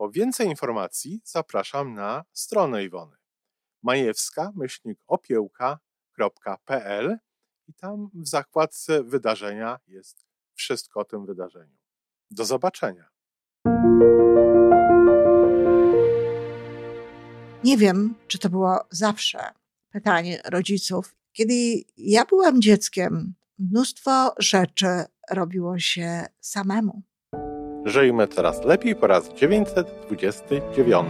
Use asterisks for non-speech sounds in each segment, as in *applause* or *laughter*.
Po więcej informacji zapraszam na stronę Iwony majewska-opiełka.pl i tam w zakładce wydarzenia jest wszystko o tym wydarzeniu. Do zobaczenia. Nie wiem, czy to było zawsze pytanie rodziców. Kiedy ja byłam dzieckiem, mnóstwo rzeczy robiło się samemu. Żyjmy teraz lepiej po raz 929.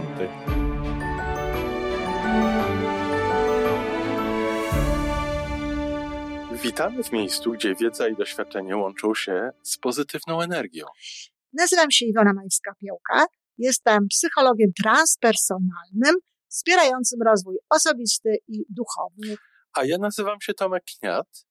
Witamy w miejscu, gdzie wiedza i doświadczenie łączą się z pozytywną energią. Nazywam się Iwona Majewska-Piołka. Jestem psychologiem transpersonalnym, wspierającym rozwój osobisty i duchowy. A ja nazywam się Tomek Kniat.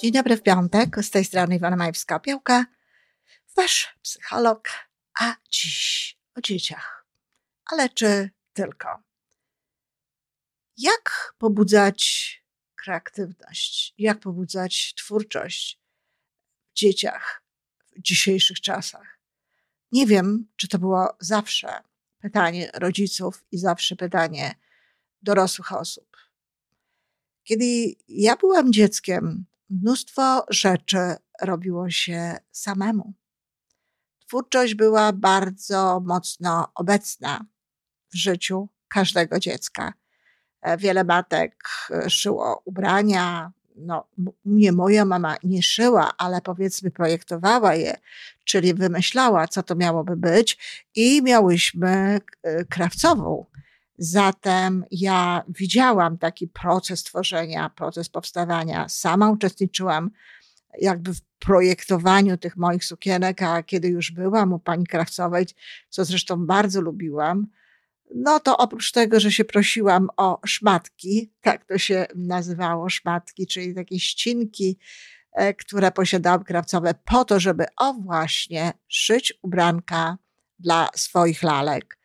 Dzień dobry w piątek, z tej strony Iwona Majewska-Piołka, wasz psycholog, a dziś o dzieciach. Ale czy tylko? Jak pobudzać kreatywność? Jak pobudzać twórczość w dzieciach w dzisiejszych czasach? Nie wiem, czy to było zawsze pytanie rodziców i zawsze pytanie dorosłych osób. Kiedy ja byłam dzieckiem, mnóstwo rzeczy robiło się samemu. Twórczość była bardzo mocno obecna w życiu każdego dziecka. E, wiele matek e, szyło ubrania. No, nie moja mama nie szyła, ale powiedzmy projektowała je, czyli wymyślała, co to miałoby być, i miałyśmy e, krawcową. Zatem ja widziałam taki proces tworzenia, proces powstawania. Sama uczestniczyłam jakby w projektowaniu tych moich sukienek, a kiedy już byłam u pani krawcowej, co zresztą bardzo lubiłam, no to oprócz tego, że się prosiłam o szmatki, tak to się nazywało, szmatki, czyli takie ścinki, e, które posiadałam krawcowe po to, żeby o właśnie szyć ubranka dla swoich lalek.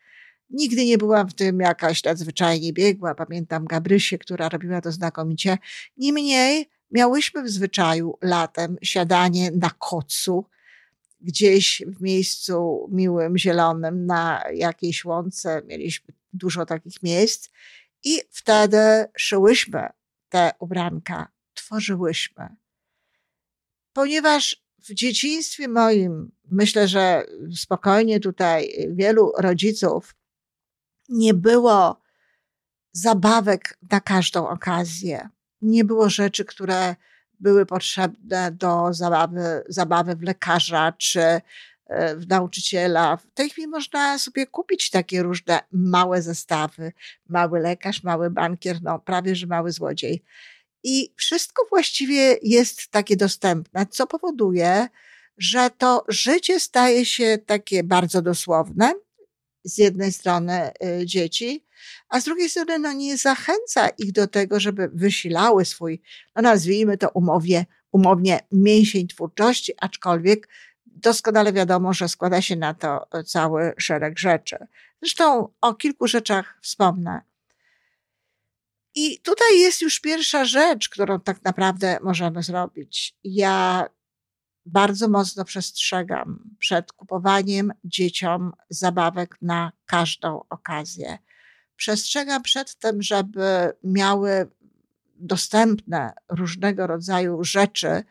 Nigdy nie byłam w tym jakaś nadzwyczajnie biegła. Pamiętam Gabrysię, która robiła to znakomicie. Niemniej miałyśmy w zwyczaju latem siadanie na kocu, gdzieś w miejscu miłym, zielonym, na jakiejś łące. Mieliśmy dużo takich miejsc i wtedy szyłyśmy te ubranka, tworzyłyśmy. Ponieważ w dzieciństwie moim, myślę, że spokojnie tutaj wielu rodziców nie było zabawek na każdą okazję. Nie było rzeczy, które były potrzebne do zabawy, zabawy w lekarza czy e, w nauczyciela. W tej chwili można sobie kupić takie różne małe zestawy. Mały lekarz, mały bankier, no prawie że mały złodziej. I wszystko właściwie jest takie dostępne, co powoduje, że to życie staje się takie bardzo dosłowne z jednej strony y, dzieci, a z drugiej strony no, nie zachęca ich do tego, żeby wysilały swój, no nazwijmy to umowie, umownie mięsień twórczości, aczkolwiek doskonale wiadomo, że składa się na to cały szereg rzeczy. Zresztą o kilku rzeczach wspomnę. I tutaj jest już pierwsza rzecz, którą tak naprawdę możemy zrobić. Ja bardzo mocno przestrzegam przed kupowaniem dzieciom zabawek na każdą okazję. Przestrzegam przed tym, żeby miały dostępne różnego rodzaju rzeczy,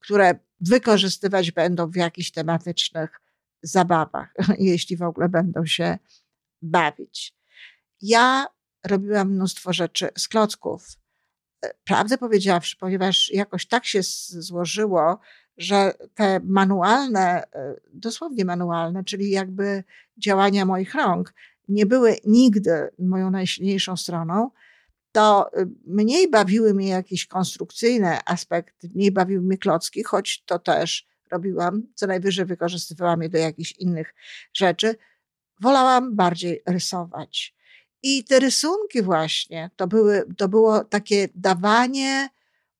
które wykorzystywać będą w jakichś tematycznych zabawach, *laughs* jeśli w ogóle będą się bawić. Ja robiłam mnóstwo rzeczy z klocków. E, prawdę powiedziawszy, ponieważ jakoś tak się złożyło, że te manualne, e, dosłownie manualne, czyli jakby działania moich rąk, nie były nigdy moją najsilniejszą stroną, to y, mniej bawiły mnie jakieś konstrukcyjne aspekty, mniej bawiły mnie klocki, choć to też robiłam, co najwyżej wykorzystywałam je do jakichś innych rzeczy. Wolałam bardziej rysować. I te rysunki właśnie, to, były, to było takie dawanie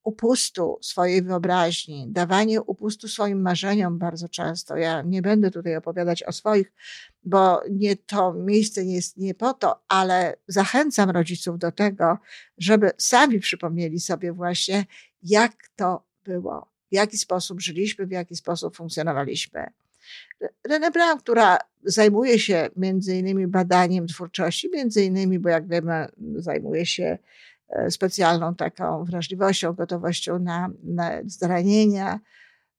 upustu swojej wyobraźni, dawanie upustu swoim marzeniom bardzo często. Ja nie będę tutaj opowiadać o swoich, bo nie to miejsce nie jest nie po to, ale zachęcam rodziców do tego, żeby sami przypomnieli sobie właśnie, jak to było, w jaki sposób żyliśmy, w jaki sposób funkcjonowaliśmy. René Brown, która zajmuje się między innymi badaniem twórczości, między innymi, bo jak wiemy, zajmuje się E, specjalną taką wrażliwością, gotowością na, na zranienia,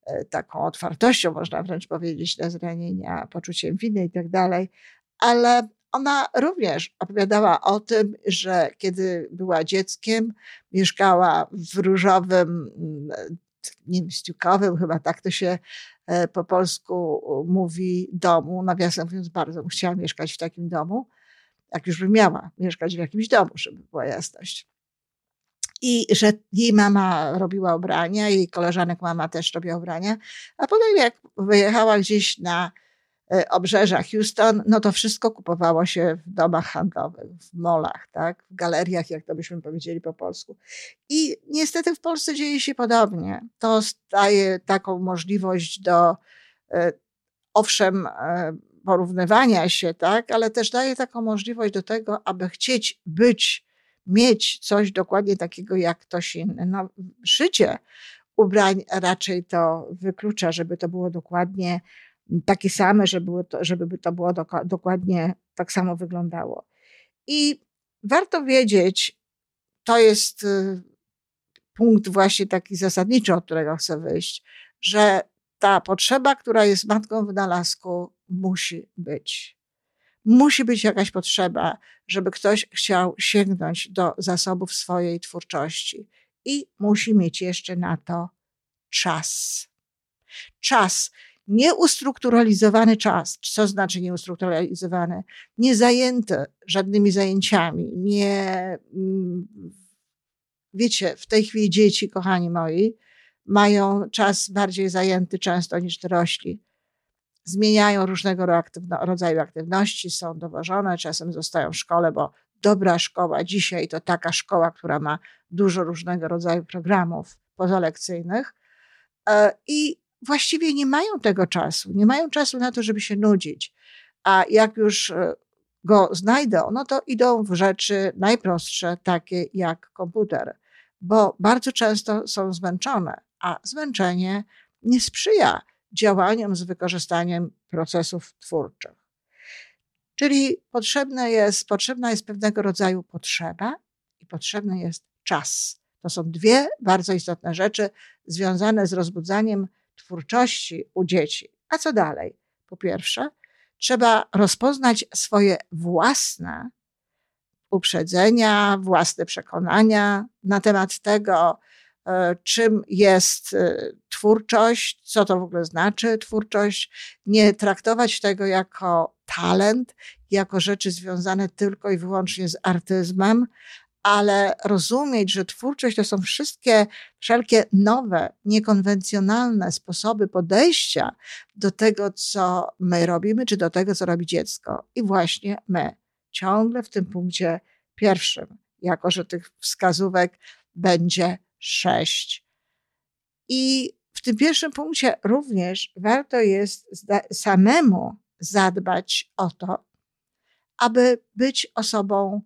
e, taką otwartością, można wręcz powiedzieć, na zranienia, poczuciem winy i tak dalej. Ale ona również opowiadała o tym, że kiedy była dzieckiem, mieszkała w różowym, nie wiem, stiukowym, chyba tak to się e, po polsku mówi, domu. Nawiasem mówiąc, bardzo chciała mieszkać w takim domu, jak już by miała mieszkać w jakimś domu, żeby była jasność i że jej mama robiła ubrania, jej koleżanek mama też robiła ubrania, a potem jak wyjechała gdzieś na obrzeża Houston, no to wszystko kupowało się w domach handlowych, w molach, tak? w galeriach, jak to byśmy powiedzieli po polsku. I niestety w Polsce dzieje się podobnie. To daje taką możliwość do, e, owszem, e, porównywania się, tak, ale też daje taką możliwość do tego, aby chcieć być mieć coś dokładnie takiego jak ktoś inny. No, szycie ubrań raczej to wyklucza, żeby to było dokładnie takie same, żeby to, żeby to było dokładnie tak samo wyglądało. I warto wiedzieć, to jest y, punkt właśnie taki zasadniczy, od którego chcę wyjść, że ta potrzeba, która jest matką wynalazku, musi być musi być jakaś potrzeba, żeby ktoś chciał sięgnąć do zasobów swojej twórczości i musi mieć jeszcze na to czas. Czas, nieustrukturalizowany czas. Co znaczy nieustrukturalizowany? Nie zajęty żadnymi zajęciami, nie. Mm, wiecie, w tej chwili dzieci, kochani moi, mają czas bardziej zajęty często niż dorośli zmieniają różnego rodzaju aktywności, są dowożone, czasem zostają w szkole, bo dobra szkoła dzisiaj to taka szkoła, która ma dużo różnego rodzaju programów pozalekcyjnych e, i właściwie nie mają tego czasu, nie mają czasu na to, żeby się nudzić. A jak już e, go znajdą, no to idą w rzeczy najprostsze, takie jak komputer, bo bardzo często są zmęczone, a zmęczenie nie sprzyja działaniom z wykorzystaniem procesów twórczych. Czyli potrzebne jest, potrzebna jest pewnego rodzaju potrzeba i potrzebny jest czas. To są dwie bardzo istotne rzeczy związane z rozbudzaniem twórczości u dzieci. A co dalej? Po pierwsze, trzeba rozpoznać swoje własne uprzedzenia, własne przekonania na temat tego, E, czym jest e, twórczość, co to w ogóle znaczy twórczość, nie traktować tego jako talent, jako rzeczy związane tylko i wyłącznie z artyzmem, ale rozumieć, że twórczość to są wszystkie, wszelkie nowe, niekonwencjonalne sposoby podejścia do tego, co my robimy, czy do tego, co robi dziecko. I właśnie my, ciągle w tym punkcie pierwszym, jako że tych wskazówek będzie sześć. I w tym pierwszym punkcie również warto jest samemu zadbać o to, aby być osobą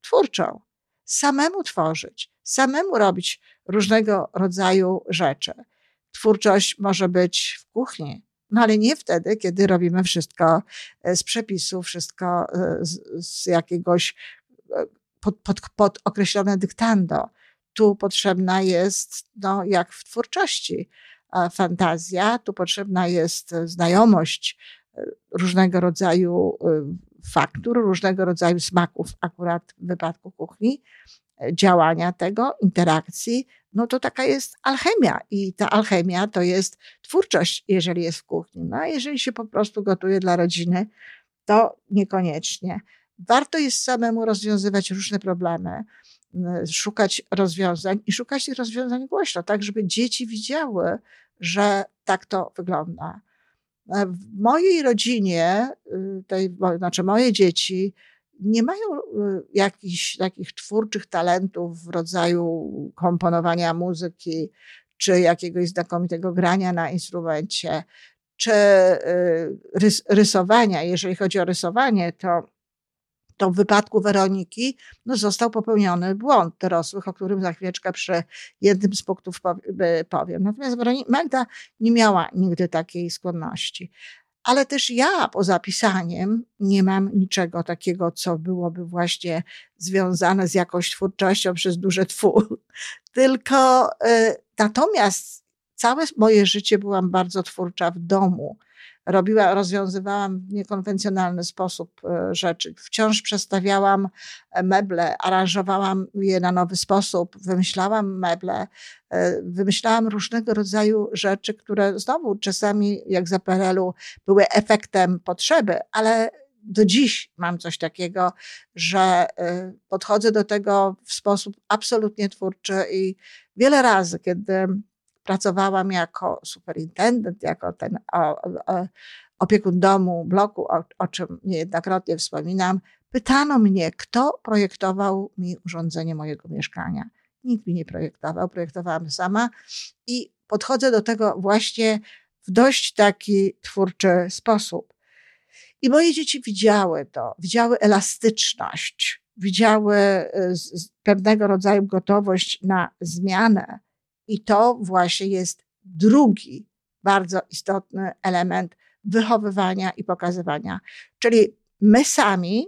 twórczą, samemu tworzyć, samemu robić różnego rodzaju rzeczy. Twórczość może być w kuchni, no ale nie wtedy, kiedy robimy wszystko e, z przepisu, wszystko e, z, z jakiegoś e, pod, pod, pod określone dyktando tu potrzebna jest, no, jak w twórczości, fantazja, tu potrzebna jest znajomość różnego rodzaju faktur, różnego rodzaju smaków, akurat w wypadku kuchni, działania tego, interakcji, no to taka jest alchemia. I ta alchemia to jest twórczość, jeżeli jest w kuchni. No a jeżeli się po prostu gotuje dla rodziny, to niekoniecznie. Warto jest samemu rozwiązywać różne problemy, szukać rozwiązań i szukać tych rozwiązań głośno, tak żeby dzieci widziały, że tak to wygląda. W mojej rodzinie, y, tej, znaczy moje dzieci, nie mają y, jakichś takich twórczych talentów w rodzaju komponowania muzyki, czy jakiegoś znakomitego grania na instrumencie, czy y, rysowania. Jeżeli chodzi o rysowanie, to to w wypadku Weroniki no, został popełniony błąd dorosłych, o którym za chwileczkę przy jednym z punktów powiem. Natomiast Magda nie miała nigdy takiej skłonności. Ale też ja poza pisaniem nie mam niczego takiego, co byłoby właśnie związane z jakąś twórczością przez duże twór. *laughs* Tylko y, natomiast całe moje życie byłam bardzo twórcza w domu robiła, rozwiązywałam w niekonwencjonalny sposób e, rzeczy. Wciąż przestawiałam e, meble, aranżowałam je na nowy sposób, wymyślałam meble, e, wymyślałam różnego rodzaju rzeczy, które znowu czasami, jak za PRL-u, były efektem potrzeby, ale do dziś mam coś takiego, że podchodzę do tego w sposób absolutnie twórczy i wiele razy, kiedy pracowałam jako superintendent, jako ten o, o, opiekun domu, bloku, o, o czym niejednokrotnie wspominam, pytano mnie, kto projektował mi urządzenie mojego mieszkania. Nikt mi nie projektował, projektowałam sama i podchodzę do tego właśnie w dość taki twórczy sposób. I moje dzieci widziały to, widziały elastyczność, widziały y, pewnego rodzaju gotowość na zmianę, i to właśnie jest drugi bardzo istotny element wychowywania i pokazywania. Czyli my sami,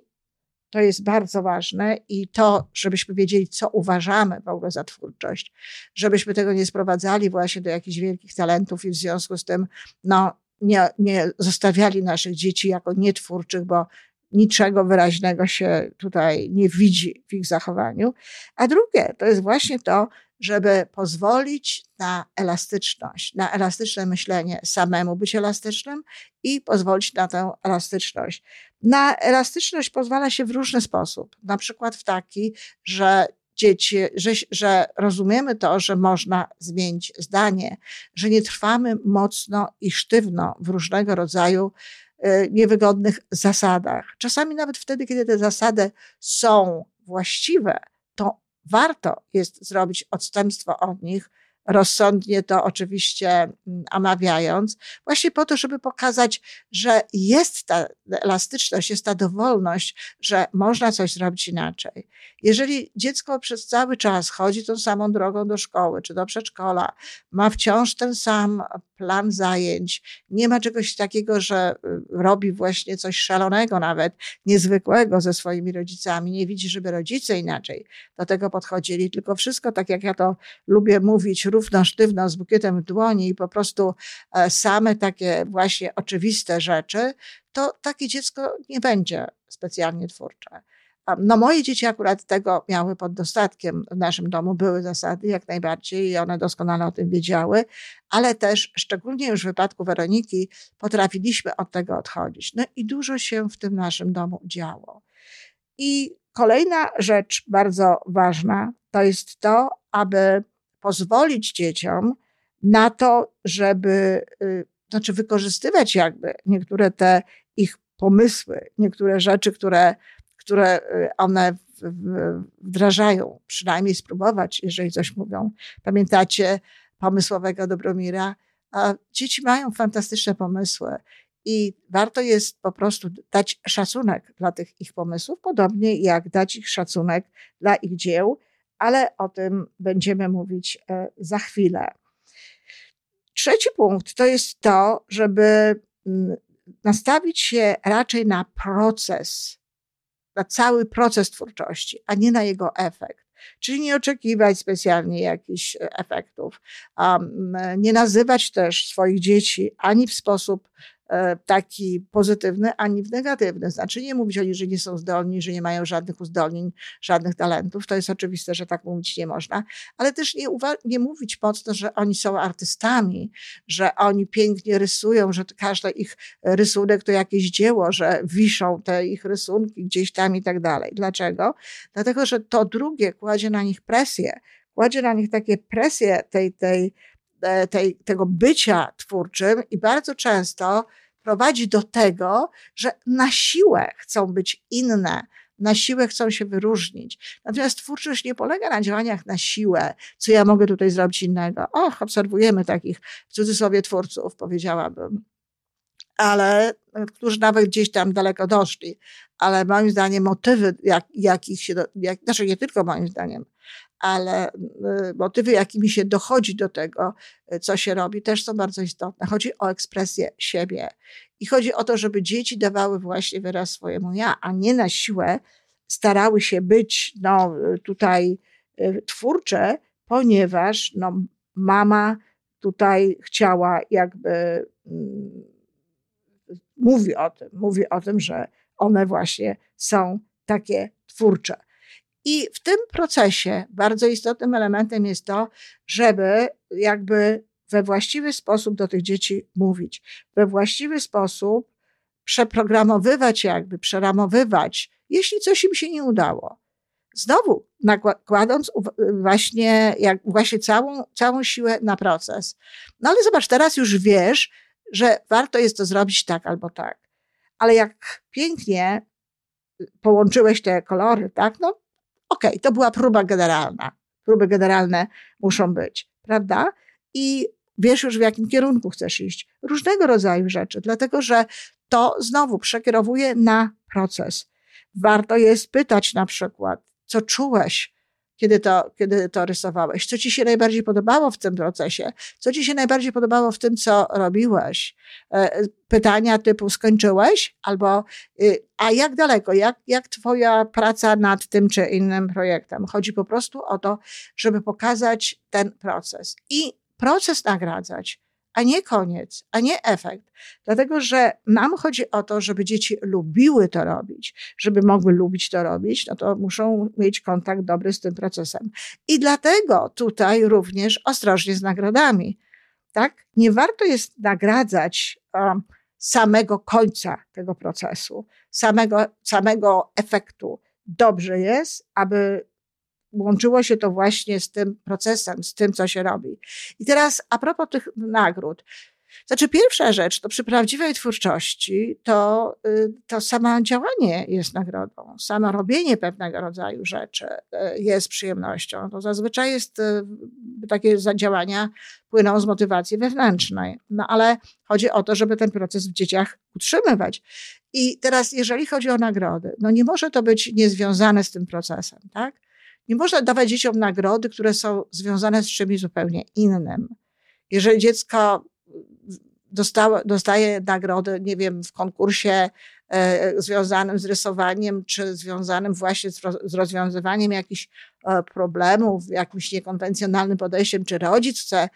to jest bardzo ważne i to, żebyśmy wiedzieli, co uważamy w ogóle za twórczość, żebyśmy tego nie sprowadzali właśnie do jakichś wielkich talentów i w związku z tym, no, nie, nie zostawiali naszych dzieci jako nietwórczych, bo niczego wyraźnego się tutaj nie widzi w ich zachowaniu. A drugie to jest właśnie to, żeby pozwolić na elastyczność, na elastyczne myślenie, samemu być elastycznym i pozwolić na tę elastyczność. Na elastyczność pozwala się w różny sposób, na przykład w taki, że dzieci, że, że rozumiemy to, że można zmienić zdanie, że nie trwamy mocno i sztywno w różnego rodzaju niewygodnych zasadach. Czasami nawet wtedy, kiedy te zasady są właściwe, to warto jest zrobić odstępstwo od nich, rozsądnie to oczywiście mm, omawiając, właśnie po to, żeby pokazać, że jest ta elastyczność, jest ta dowolność, że można coś zrobić inaczej. Jeżeli dziecko przez cały czas chodzi tą samą drogą do szkoły czy do przedszkola, ma wciąż ten sam plan zajęć, nie ma czegoś takiego, że y, robi właśnie coś szalonego nawet, niezwykłego ze swoimi rodzicami, nie widzi, żeby rodzice inaczej do tego podchodzili, tylko wszystko, tak jak ja to lubię mówić, równo sztywno, z bukietem w dłoni i po prostu e, same takie właśnie oczywiste rzeczy, to takie dziecko nie będzie specjalnie twórcze. No moje dzieci akurat tego miały pod dostatkiem. W naszym domu były zasady jak najbardziej i one doskonale o tym wiedziały, ale też szczególnie już w wypadku Weroniki potrafiliśmy od tego odchodzić. No i dużo się w tym naszym domu działo. I kolejna rzecz bardzo ważna to jest to, aby pozwolić dzieciom na to, żeby, y, znaczy wykorzystywać jakby niektóre te ich pomysły, niektóre rzeczy, które które y, one wdrażają, przynajmniej spróbować, jeżeli coś mówią. Pamiętacie pomysłowego Dobromira? A dzieci mają fantastyczne pomysły i warto jest po prostu dać szacunek dla tych ich pomysłów, podobnie jak dać ich szacunek dla ich dzieł, ale o tym będziemy mówić e, za chwilę. Trzeci punkt to jest to, żeby mm, nastawić się raczej na proces na cały proces twórczości, a nie na jego efekt. Czyli nie oczekiwać specjalnie jakichś efektów, um, nie nazywać też swoich dzieci ani w sposób e, taki pozytywny, ani w negatywny. Znaczy nie mówić o nich, że nie są zdolni, że nie mają żadnych uzdolnień, żadnych talentów. To jest oczywiste, że tak mówić nie można, ale też nie, nie mówić mocno, że oni są artystami, że oni pięknie rysują, że każdy ich rysunek to jakieś dzieło, że wiszą te ich rysunki gdzieś tam i tak dalej. Dlaczego? Dlatego, że to drugie kładzie na nich presję, kładzie na nich takie presje tej, tej, e, tej, tego bycia twórczym i bardzo często prowadzi do tego, że na siłę chcą być inne, na siłę chcą się wyróżnić. Natomiast twórczość nie polega na działaniach na siłę, co ja mogę tutaj zrobić innego. Och, obserwujemy takich w cudzysłowie twórców, powiedziałabym, ale którzy nawet gdzieś tam daleko doszli. Ale moim zdaniem motywy, jak, jakich się, jak, znaczy nie tylko moim zdaniem, ale y, motywy, jakimi się dochodzi do tego, y, co się robi, też są bardzo istotne. Chodzi o ekspresję siebie i chodzi o to, żeby dzieci dawały właśnie wyraz swojemu ja, a nie na siłę starały się być no, tutaj y, twórcze, ponieważ no, mama tutaj chciała jakby mm, mówi o tym, mówi o tym, że one właśnie są takie twórcze. I w tym procesie bardzo istotnym elementem jest to, żeby jakby we właściwy sposób do tych dzieci mówić, we właściwy sposób przeprogramowywać, jakby przeramowywać, jeśli coś im się nie udało. Znowu nakładąc właśnie, jak, właśnie całą, całą siłę na proces. No ale zobacz, teraz już wiesz, że warto jest to zrobić tak albo tak. Ale jak pięknie połączyłeś te kolory, tak, no okej, okay, to była próba generalna. Próby generalne muszą być, prawda? I wiesz już, w jakim kierunku chcesz iść. Różnego rodzaju rzeczy, dlatego że to znowu przekierowuje na proces. Warto jest pytać na przykład, co czułeś, kiedy to, kiedy to rysowałeś? Co ci się najbardziej podobało w tym procesie? Co ci się najbardziej podobało w tym, co robiłeś? E, pytania typu skończyłeś? Albo y, a jak daleko? Jak, jak twoja praca nad tym czy innym projektem? Chodzi po prostu o to, żeby pokazać ten proces i proces nagradzać a nie koniec, a nie efekt. Dlatego, że nam chodzi o to, żeby dzieci lubiły to robić, żeby mogły lubić to robić, no to muszą mieć kontakt dobry z tym procesem. I dlatego tutaj również ostrożnie z nagrodami. Tak? Nie warto jest nagradzać um, samego końca tego procesu, samego, samego efektu. Dobrze jest, aby łączyło się to właśnie z tym procesem, z tym, co się robi. I teraz a propos tych nagród. Znaczy, pierwsza rzecz, to przy prawdziwej twórczości, to, y, to samo działanie jest nagrodą. Samo robienie pewnego rodzaju rzeczy y, jest przyjemnością. To zazwyczaj jest, y, takie działania płyną z motywacji wewnętrznej. No ale chodzi o to, żeby ten proces w dzieciach utrzymywać. I teraz, jeżeli chodzi o nagrody, no nie może to być niezwiązane z tym procesem, tak? Nie można dawać dzieciom nagrody, które są związane z czymś zupełnie innym. Jeżeli dziecko dostało, dostaje nagrodę, nie wiem, w konkursie e, związanym z rysowaniem, czy związanym właśnie z, z rozwiązywaniem jakichś e, problemów, jakimś niekonwencjonalnym podejściem, czy rodzic chce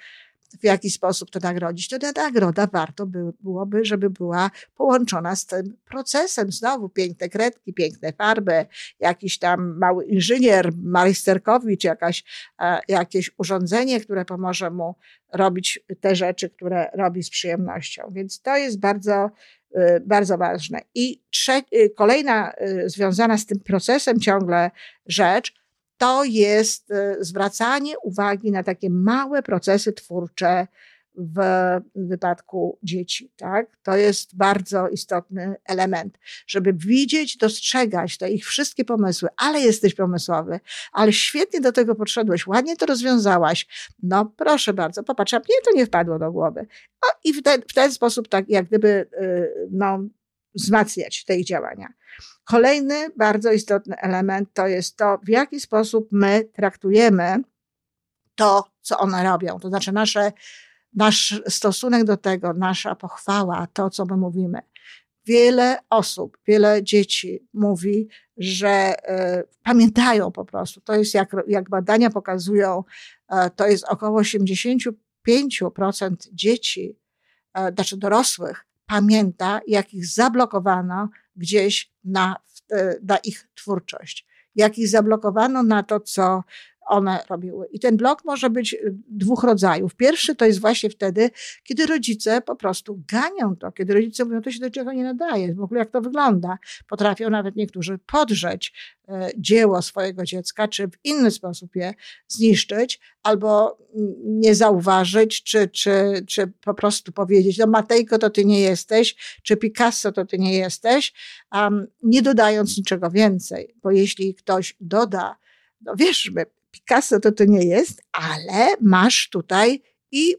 w jaki sposób to nagrodzić, to ta nagroda warto by, byłoby, żeby była połączona z tym procesem. Znowu piękne kredki, piękne farby, jakiś tam mały inżynier, majsterkowicz, jakaś, e, jakieś urządzenie, które pomoże mu robić te rzeczy, które robi z przyjemnością. Więc to jest bardzo, e, bardzo ważne. I trze- e, kolejna związana z tym procesem ciągle rzecz, to jest e, zwracanie uwagi na takie małe procesy twórcze w wypadku dzieci. Tak? To jest bardzo istotny element, żeby widzieć, dostrzegać te ich wszystkie pomysły, ale jesteś pomysłowy, ale świetnie do tego podszedłeś, ładnie to rozwiązałaś. No proszę bardzo, popatrz, a mnie to nie wpadło do głowy. No i w ten, w ten sposób tak jak gdyby e, no, wzmacniać te ich działania. Kolejny bardzo istotny element to jest to, w jaki sposób my traktujemy to, co one robią. To znaczy nasze, nasz stosunek do tego, nasza pochwała, to, co my mówimy. Wiele osób, wiele dzieci mówi, że y, pamiętają po prostu. To jest jak, jak badania pokazują, y, to jest około 85% dzieci, y, znaczy dorosłych, pamięta, jak ich zablokowano gdzieś na, na ich twórczość, jak ich zablokowano na to, co one robiły. I ten blok może być y, dwóch rodzajów. Pierwszy to jest właśnie wtedy, kiedy rodzice po prostu ganią to, kiedy rodzice mówią, to się do czego nie nadaje, w ogóle jak to wygląda. Potrafią nawet niektórzy podrzeć e, dzieło swojego dziecka, czy w inny sposób je zniszczyć, albo nie zauważyć, czy, czy, czy po prostu powiedzieć, no Matejko to ty nie jesteś, czy Picasso to ty nie jesteś, um, nie dodając niczego więcej, bo jeśli ktoś doda, no wiesz, Picasso to to nie jest, ale masz tutaj i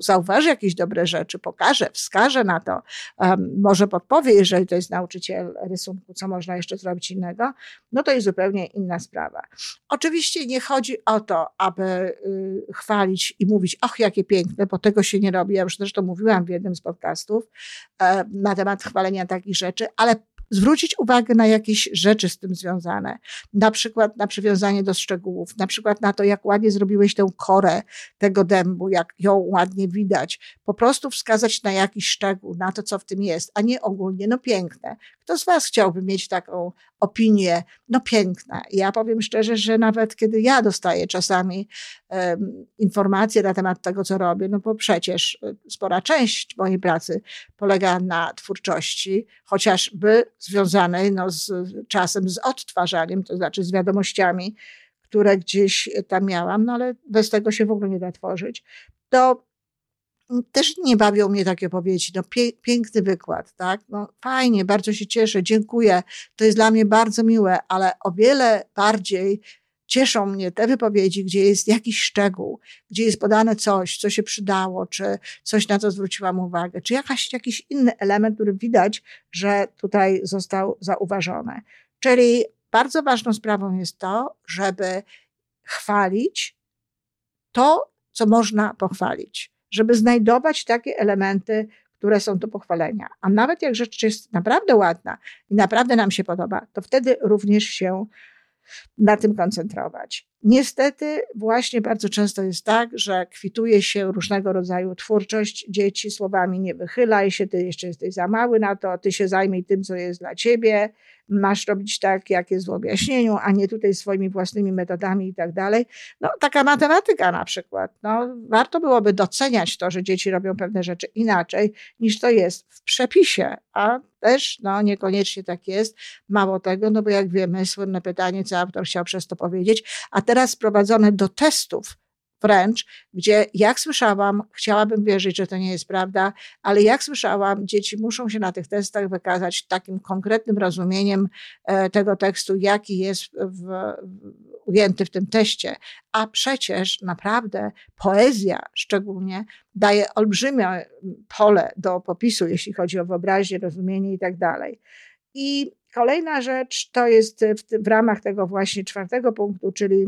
zauważy jakieś dobre rzeczy, pokaże, wskaże na to, um, może podpowie, jeżeli to jest nauczyciel rysunku, co można jeszcze zrobić innego, no to jest zupełnie inna sprawa. Oczywiście nie chodzi o to, aby y, chwalić i mówić, och, jakie piękne, bo tego się nie robi. Ja już zresztą mówiłam w jednym z podcastów e, na temat chwalenia takich rzeczy, ale zwrócić uwagę na jakieś rzeczy z tym związane. Na przykład na przywiązanie do szczegółów, na przykład na to, jak ładnie zrobiłeś tę korę tego dębu, jak ją ładnie widać. Po prostu wskazać na jakiś szczegół, na to, co w tym jest, a nie ogólnie, no piękne. Kto z Was chciałby mieć taką opinię, no piękna? Ja powiem szczerze, że nawet kiedy ja dostaję czasami um, informacje na temat tego, co robię, no bo przecież e, spora część mojej pracy polega na twórczości, chociażby związanej no, z czasem z odtwarzaniem, to znaczy z wiadomościami, które gdzieś tam miałam, no ale bez tego się w ogóle nie da tworzyć. To też nie bawią mnie takie powiedzi, no pie, piękny wykład, tak, no fajnie, bardzo się cieszę, dziękuję, to jest dla mnie bardzo miłe, ale o wiele bardziej cieszą mnie te wypowiedzi, gdzie jest jakiś szczegół, gdzie jest podane coś, co się przydało, czy coś, na co zwróciłam uwagę, czy jakaś, jakiś inny element, który widać, że tutaj został zauważony. Czyli bardzo ważną sprawą jest to, żeby chwalić to, co można pochwalić, żeby znajdować takie elementy, które są do pochwalenia. A nawet jak rzecz jest naprawdę ładna i naprawdę nam się podoba, to wtedy również się na tym koncentrować. Niestety, właśnie bardzo często jest tak, że kwituje się różnego rodzaju twórczość dzieci słowami nie wychylaj się, ty jeszcze jesteś za mały na to, ty się zajmij tym, co jest dla ciebie, masz robić tak, jak jest w objaśnieniu, a nie tutaj swoimi własnymi metodami i tak dalej. No, taka matematyka na przykład. No, warto byłoby doceniać to, że dzieci robią pewne rzeczy inaczej, niż to jest w przepisie, a też no, niekoniecznie tak jest. Mało tego, no bo jak wiemy, słynne pytanie, co autor chciał przez to powiedzieć, a teraz sprowadzone do testów wręcz, gdzie jak słyszałam, chciałabym wierzyć, że to nie jest prawda, ale jak słyszałam, dzieci muszą się na tych testach wykazać takim konkretnym rozumieniem e, tego tekstu, jaki jest w, ujęty w tym teście. A przecież naprawdę poezja szczególnie daje olbrzymie pole do popisu, jeśli chodzi o wyobraźnię, rozumienie i tak dalej. I kolejna rzecz to jest w, w ramach tego właśnie czwartego punktu, czyli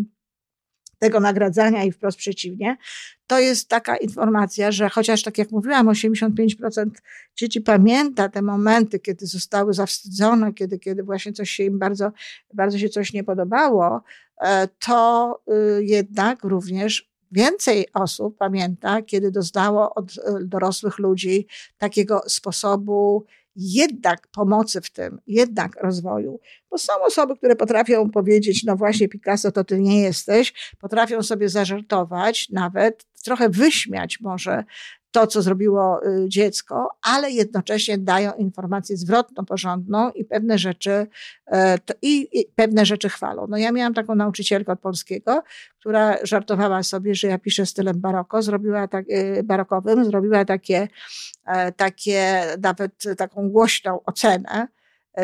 tego nagradzania i wprost przeciwnie, to jest taka informacja, że chociaż tak jak mówiłam, 85% dzieci pamięta te momenty, kiedy zostały zawstydzone, kiedy, kiedy właśnie coś się im bardzo, bardzo się coś nie podobało, e, to y, jednak również więcej osób pamięta, kiedy doznało od e, dorosłych ludzi takiego sposobu jednak pomocy w tym, jednak rozwoju. Bo są osoby, które potrafią powiedzieć, no właśnie Picasso to ty nie jesteś, potrafią sobie zażartować nawet, trochę wyśmiać może to, co zrobiło y, dziecko, ale jednocześnie dają informację zwrotną, porządną i pewne rzeczy, e, i, i pewne rzeczy chwalą. No ja miałam taką nauczycielkę od polskiego, która żartowała sobie, że ja piszę stylem baroko, zrobiła tak, y, barokowym, zrobiła takie, e, takie, nawet taką głośną ocenę,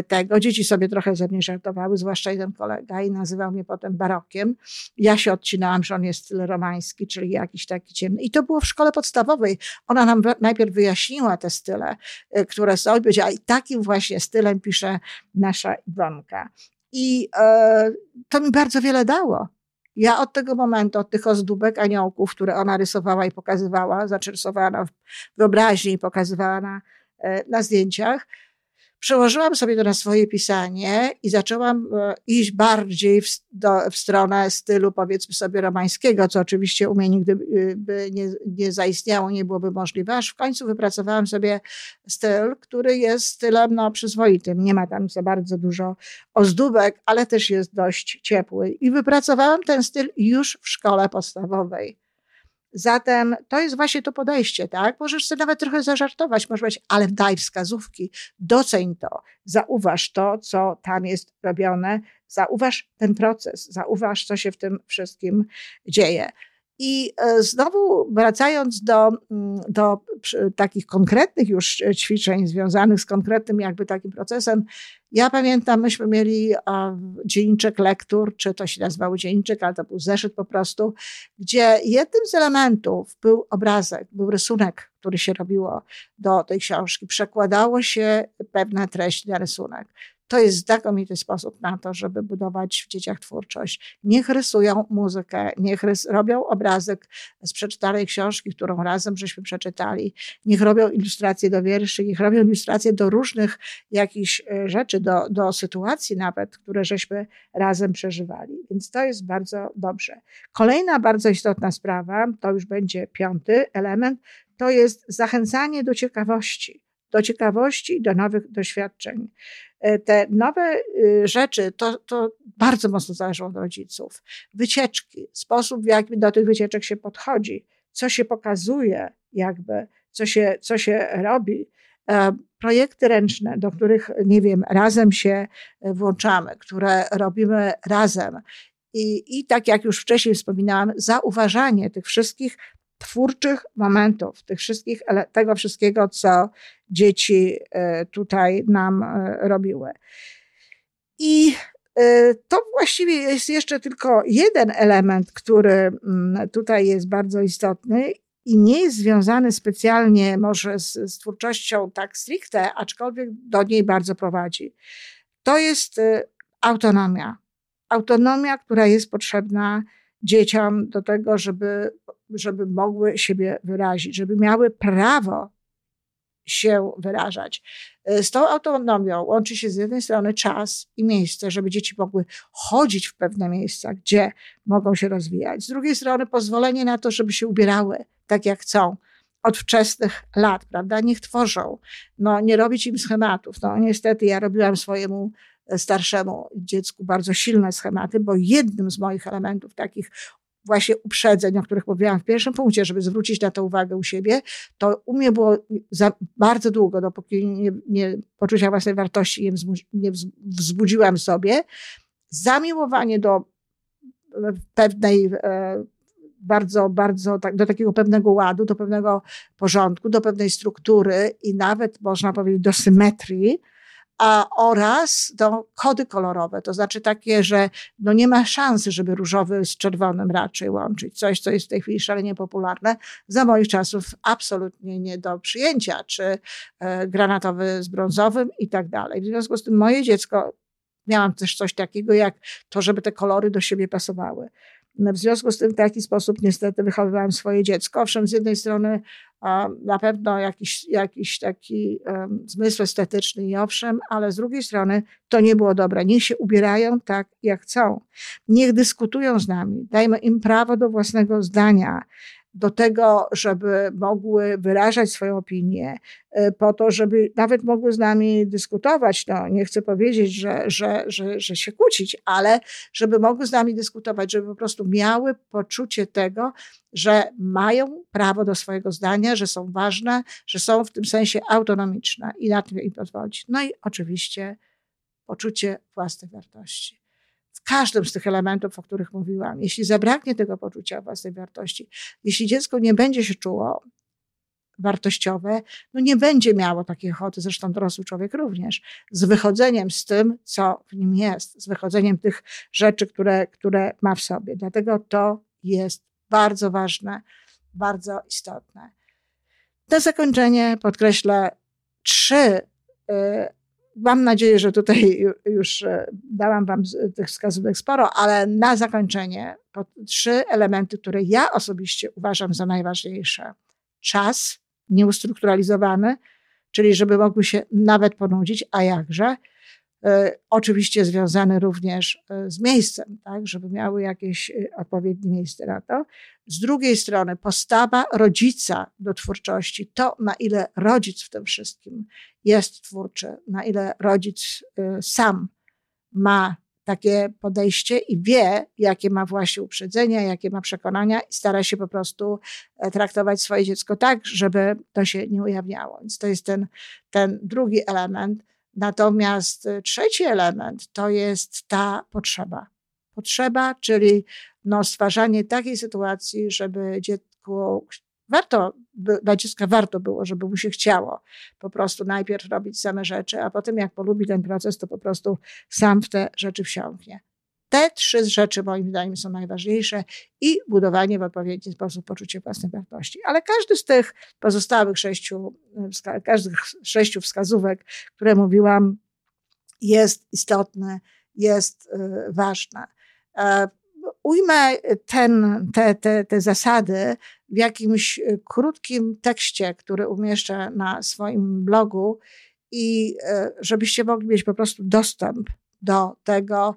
tego. Dzieci sobie trochę ze mnie żartowały, zwłaszcza jeden kolega i nazywał mnie potem barokiem. Ja się odcinałam, że on jest styl romański, czyli jakiś taki ciemny. I to było w szkole podstawowej. Ona nam najpierw wyjaśniła te style, y, które są i powiedziała, i takim właśnie stylem pisze nasza Iwonka. I e, to mi bardzo wiele dało. Ja od tego momentu, od tych ozdóbek aniołków, które ona rysowała i pokazywała, znaczy rysowała na wyobraźni i pokazywała na, e, na zdjęciach, Przełożyłam sobie to na swoje pisanie i zaczęłam e, iść bardziej w, do, w stronę stylu, powiedzmy sobie, romańskiego, co oczywiście u mnie nigdy y, by nie, nie zaistniało, nie byłoby możliwe, aż w końcu wypracowałam sobie styl, który jest stylem no, przyzwoitym. Nie ma tam za bardzo dużo ozdóbek, ale też jest dość ciepły. I wypracowałam ten styl już w szkole podstawowej. Zatem to jest właśnie to podejście, tak? Możesz sobie nawet trochę zażartować, może być, ale daj wskazówki, doceń to, zauważ to, co tam jest robione, zauważ ten proces, zauważ, co się w tym wszystkim dzieje. I e, znowu wracając do, mm, do takich konkretnych już ćwiczeń związanych z konkretnym jakby takim procesem, ja pamiętam, myśmy mieli dzienniczek lektur, czy to się nazywało dzienniczek, ale to był zeszyt po prostu, gdzie jednym z elementów był obrazek, był rysunek, który się robiło do tej książki. Przekładało się pewna treść na rysunek. To jest znakomity sposób na to, żeby budować w dzieciach twórczość. Niech rysują muzykę, niech rys robią obrazek z przeczytanej książki, którą razem żeśmy przeczytali, niech robią ilustracje do wierszy, niech robią ilustracje do różnych jakichś e, rzeczy, do, do sytuacji nawet, które żeśmy razem przeżywali. Więc to jest bardzo dobrze. Kolejna bardzo istotna sprawa, to już będzie piąty element, to jest zachęcanie do ciekawości do ciekawości do nowych doświadczeń. E, te nowe y, rzeczy to, to bardzo mocno zależą od rodziców. Wycieczki, sposób w jaki do tych wycieczek się podchodzi, co się pokazuje, jakby, co się, co się robi. E, projekty ręczne, do których, nie wiem, razem się włączamy, które robimy razem. I, I tak jak już wcześniej wspominałam, zauważanie tych wszystkich twórczych momentów, tych wszystkich, tego wszystkiego, co dzieci e, tutaj nam e, robiły. I e, to właściwie jest jeszcze tylko jeden element, który mm, tutaj jest bardzo istotny i nie jest związany specjalnie może z, z twórczością tak stricte, aczkolwiek do niej bardzo prowadzi. To jest autonomia. Autonomia, która jest potrzebna dzieciom do tego, żeby, żeby mogły siebie wyrazić, żeby miały prawo się wyrażać. E, z tą autonomią łączy się z jednej strony czas i miejsce, żeby dzieci mogły chodzić w pewne miejsca, gdzie mogą się rozwijać. Z drugiej strony pozwolenie na to, żeby się ubierały tak, jak chcą od wczesnych lat, prawda? Niech tworzą. No, nie robić im schematów. No, niestety ja robiłam swojemu starszemu dziecku bardzo silne schematy, bo jednym z moich elementów takich właśnie uprzedzeń, o których mówiłam w pierwszym punkcie, żeby zwrócić na to uwagę u siebie, to u mnie było bardzo długo, dopóki nie, nie poczucia własnej wartości nie, nie wzbudziłam sobie, zamiłowanie do pewnej e, bardzo, bardzo tak, do takiego pewnego ładu, do pewnego porządku, do pewnej struktury i nawet można powiedzieć do symetrii, a oraz do kody kolorowe, to znaczy takie, że no nie ma szansy, żeby różowy z czerwonym raczej łączyć. Coś, co jest w tej chwili szalenie popularne, za moich czasów absolutnie nie do przyjęcia, czy e, granatowy z brązowym i tak dalej. W związku z tym moje dziecko, miałam też coś takiego jak to, żeby te kolory do siebie pasowały. W związku z tym w taki sposób niestety wychowywałam swoje dziecko. Owszem, z jednej strony na pewno jakiś, jakiś taki um, zmysł estetyczny i owszem, ale z drugiej strony to nie było dobre. Niech się ubierają tak, jak chcą. Niech dyskutują z nami. Dajmy im prawo do własnego zdania do tego, żeby mogły wyrażać swoją opinię, e, po to, żeby nawet mogły z nami dyskutować. No, nie chcę powiedzieć, że, że, że, że się kłócić, ale żeby mogły z nami dyskutować, żeby po prostu miały poczucie tego, że mają prawo do swojego zdania, że są ważne, że są w tym sensie autonomiczne i na tym im pozwolić. No i oczywiście poczucie własnej wartości każdym z tych elementów, o których mówiłam, jeśli zabraknie tego poczucia własnej wartości, jeśli dziecko nie będzie się czuło wartościowe, no nie będzie miało takiej ochoty, zresztą dorosły człowiek również, z wychodzeniem z tym, co w nim jest, z wychodzeniem tych rzeczy, które, które ma w sobie. Dlatego to jest bardzo ważne, bardzo istotne. Na zakończenie podkreślę trzy y, Mam nadzieję, że tutaj już e, dałam Wam tych wskazówek sporo, ale na zakończenie trzy elementy, które ja osobiście uważam za najważniejsze. Czas nieustrukturalizowany, czyli żeby mogły się nawet ponudzić, a jakże. E, oczywiście związane również e, z miejscem, tak, żeby miały jakieś odpowiednie miejsce na to. Z drugiej strony postawa rodzica do twórczości, to na ile rodzic w tym wszystkim jest twórczy, na ile rodzic sam ma takie podejście i wie, jakie ma właśnie uprzedzenia, jakie ma przekonania i stara się po prostu traktować swoje dziecko tak, żeby to się nie ujawniało. Więc to jest ten, ten drugi element Natomiast y, trzeci element to jest ta potrzeba. Potrzeba, czyli no stwarzanie takiej sytuacji, żeby dziecku warto, dla dziecka warto było, żeby mu się chciało po prostu najpierw robić same rzeczy, a potem jak polubi ten proces, to po prostu sam w te rzeczy wsiąknie. Te trzy rzeczy moim zdaniem są najważniejsze i budowanie w odpowiedni sposób poczucia własnej wartości. Ale każdy z tych pozostałych sześciu, każdych sześciu wskazówek, które mówiłam, jest istotny, jest y, ważny. E, ujmę ten, te, te, te zasady w jakimś krótkim tekście, który umieszczę na swoim blogu i e, żebyście mogli mieć po prostu dostęp do tego,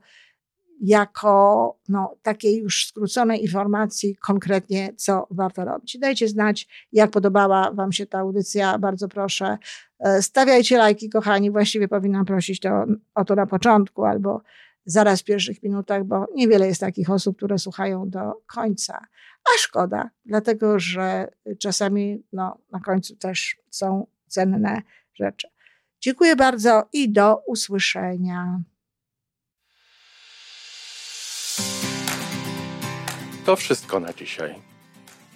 jako no, takiej już skróconej informacji konkretnie, co warto robić. Dajcie znać, jak podobała Wam się ta audycja, bardzo proszę. E, stawiajcie lajki, kochani, właściwie powinnam prosić to, o to na początku albo zaraz w pierwszych minutach, bo niewiele jest takich osób, które słuchają do końca. A szkoda, dlatego że czasami no, na końcu też są cenne rzeczy. Dziękuję bardzo i do usłyszenia. To wszystko na dzisiaj.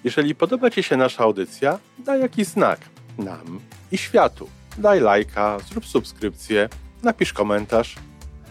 Jeżeli podoba Ci się nasza audycja, daj jakiś znak nam i światu. Daj lajka, zrób subskrypcję, napisz komentarz,